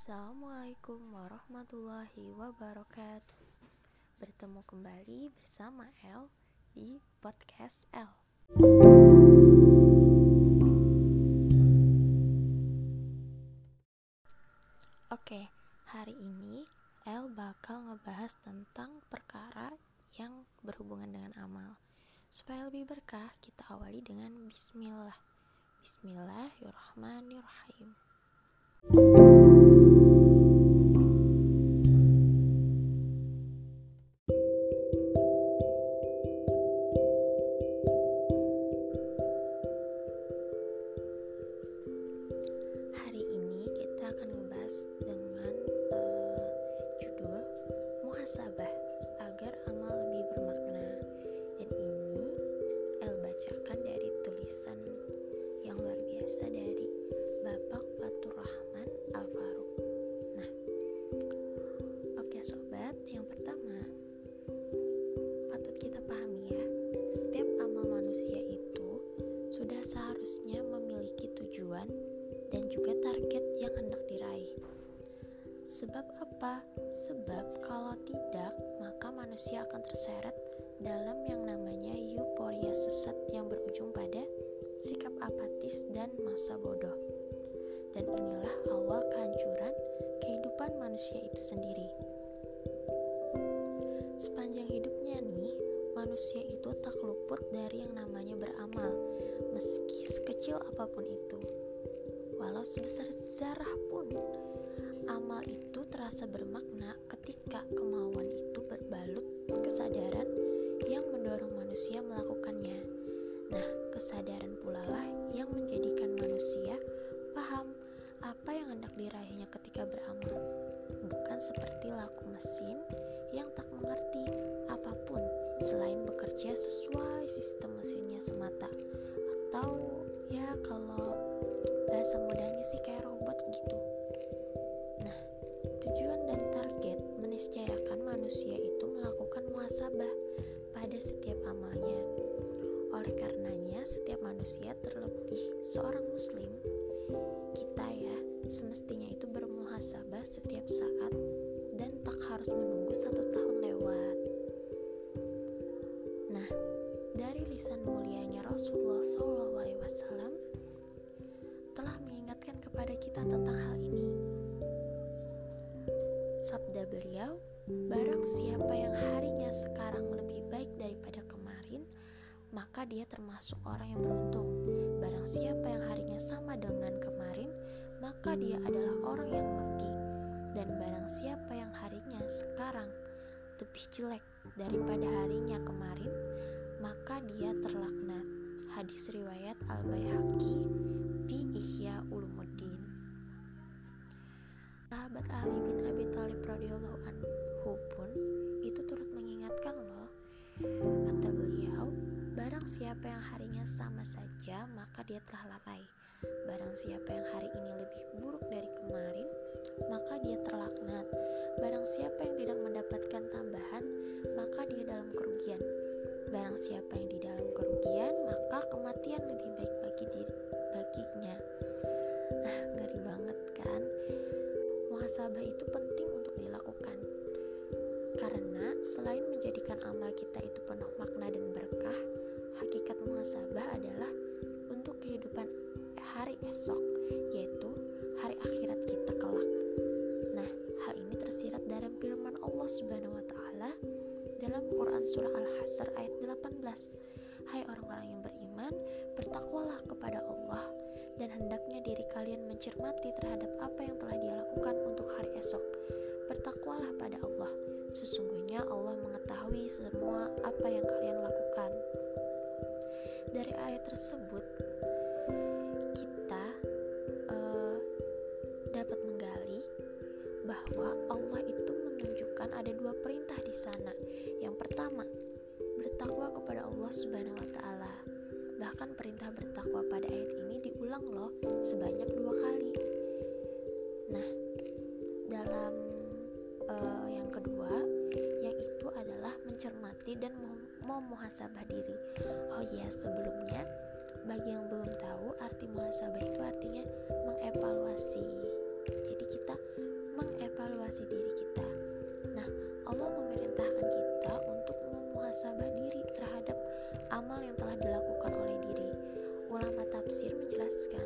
Assalamualaikum warahmatullahi wabarakatuh. Bertemu kembali bersama El di podcast El Oke, hari ini El bakal ngebahas tentang perkara yang berhubungan dengan amal. Supaya lebih berkah, kita awali dengan Bismillah. Bismillahirrahmanirrahim. Hari Sebab apa? Sebab kalau tidak, maka manusia akan terseret dalam yang namanya euforia sesat yang berujung pada sikap apatis dan masa bodoh. Dan inilah awal kehancuran kehidupan manusia itu sendiri. Sepanjang hidupnya nih, manusia itu tak luput dari yang namanya beramal, meski sekecil apa pun itu walau sebesar zarah pun. Amal itu terasa bermakna ketika kemauan itu berbalut kesadaran yang mendorong manusia melakukannya. Nah, kesadaran pula lah yang menjadikan manusia paham apa yang hendak diraihnya ketika beramal. Bukan seperti laku mesin yang tak mengerti apa pun selain bekerja sesuai sistem mesinnya semata. Atau ya kalau bahasa mudahnya sih kayak robot gitu. Meniscayakan manusia itu melakukan muhasabah pada setiap amalnya. Oleh karenanya, setiap manusia terlebih seorang muslim, kita ya, semestinya itu bermuhasabah setiap saat dan tak harus menunggu satu tahun lewat. Nah, dari lisan mulianya Rasulullah SAW telah mengingatkan kepada kita tentang hal ini. Sabda beliau, barang siapa yang harinya sekarang lebih baik daripada kemarin, maka dia termasuk orang yang beruntung. Barang siapa yang harinya sama dengan kemarin, maka dia adalah orang yang merugi. Dan barang siapa yang harinya sekarang lebih jelek daripada harinya kemarin, maka dia terlaknat. Hadis riwayat Al-Baihaqi fi Ihya Ulumuddin. Sahabat Ali bin Abi Thalib radhiyallahu anhu pun itu turut mengingatkan loh. Kata beliau, barang siapa yang harinya sama saja, maka dia telah lalai. Barang siapa yang hari ini lebih buruk dari kemarin, maka dia terlaknat. Barang siapa yang tidak mendapatkan tambahan, maka dia dalam kerugian. Barang siapa yang di dalam kerugian, maka kematian lebih baik bagi diri, baginya. Nah, ngeri banget kan? Muhasabah itu penting untuk dilakukan. Karena selain menjadikan amal kita itu penuh makna dan berkah, hakikat muhasabah adalah untuk kehidupan hari esok, yaitu hari akhirat kita kelak. Nah, hal ini tersirat dalam firman Allah Subhanahu wa taala dalam Quran surah Al-Hasr ayat 18. Hai orang-orang yang beriman, bertakwalah kepada Allah dan hendaknya diri kalian mencermati terhadap apa yang telah dia lakukan untuk hari esok. Bertakwalah pada Allah. Sesungguhnya Allah mengetahui semua apa yang kalian lakukan. Dari ayat tersebut, kita uh, dapat menggali bahwa Allah itu menunjukkan ada dua perintah di sana. Yang pertama, bertakwa kepada Allah Subhanahu wa taala. Bahkan perintah bertakwa pada ayat ini diulang loh sebanyak dua kali. Nah, dalam uh, yang kedua, yang itu adalah mencermati dan mau muhasabah diri. Oh ya, sebelumnya bagi yang belum tahu arti muhasabah itu artinya mengevaluasi. Jadi kita mengevaluasi diri kita. Nah, Allah memerintahkan kita untuk memuhasabah diri terhadap amal yang telah dilakukan tafsir menjelaskan,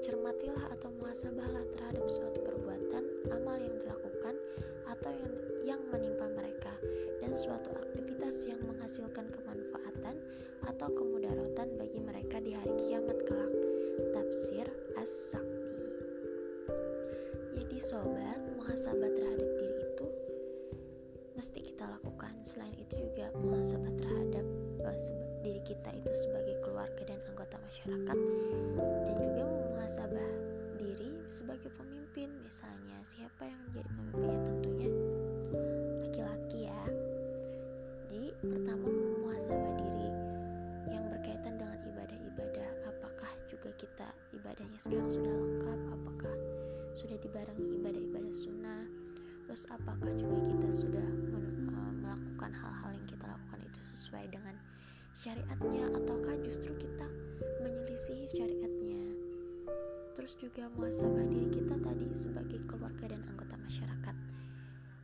cermatilah atau muasabahlah terhadap suatu perbuatan, amal yang dilakukan, atau yang, yang menimpa mereka, dan suatu aktivitas yang menghasilkan kemanfaatan atau kemudaratan bagi mereka di hari kiamat kelak. Tafsir As-Sakti Jadi sobat, muhasabah terhadap diri itu mesti kita lakukan. Selain itu juga muhasabah terhadap uh, diri kita itu sebagai keluarga dan anggota masyarakat. Dan juga muhasabah diri sebagai pemimpin. Misalnya siapa yang menjadi pemimpinnya syariatnya ataukah justru kita menyelisihi syariatnya? Terus juga muasabah diri kita tadi sebagai keluarga dan anggota masyarakat.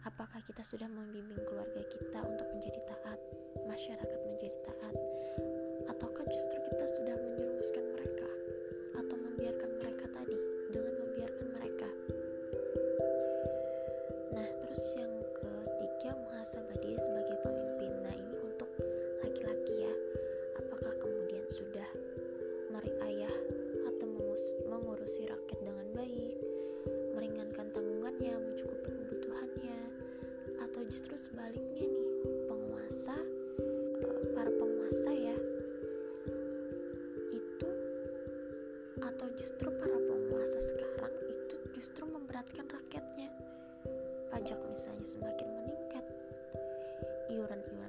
Apakah kita sudah membimbing keluarga kita untuk menjadi taat masyarakat menjadi taat? Ataukah justru kita sudah menjerumuskan atau justru para penguasa sekarang itu justru memberatkan rakyatnya. Pajak misalnya semakin meningkat. Iuran-iuran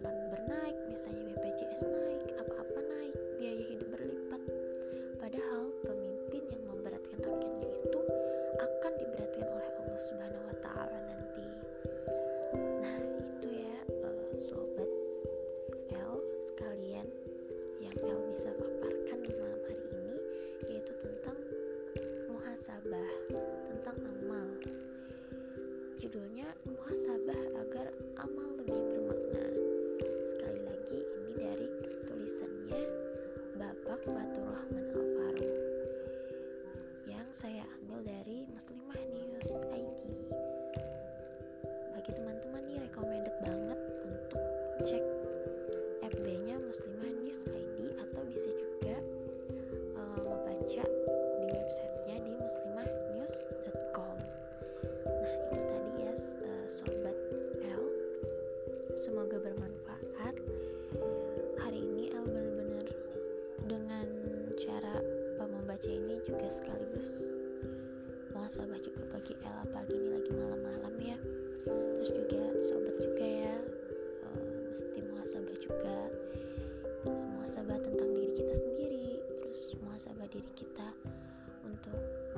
judulnya muhasabah agar amal lebih bermakna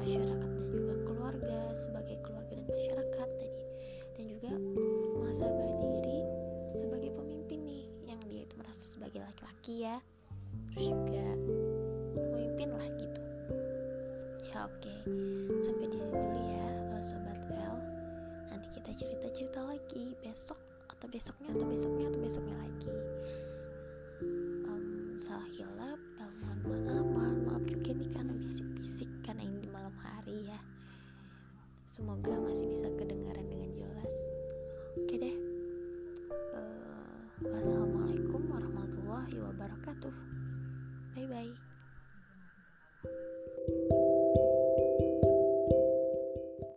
masyarakat dan juga keluarga sebagai keluarga dan masyarakat tadi. Dan juga muasabah diri sebagai pemimpin nih yang dia itu merasa sebagai laki-laki ya. Terus juga pemimpin lah gitu. Ya oke. Okay. sampai di sini dulu ya uh, sobat L nanti kita cerita-cerita lagi besok atau besoknya atau besoknya atau besoknya lagi. Um, salah hilap L mohon maaf Semoga masih bisa kedengaran dengan jelas. Oke deh. Uh, wassalamualaikum warahmatullahi wabarakatuh. Bye bye.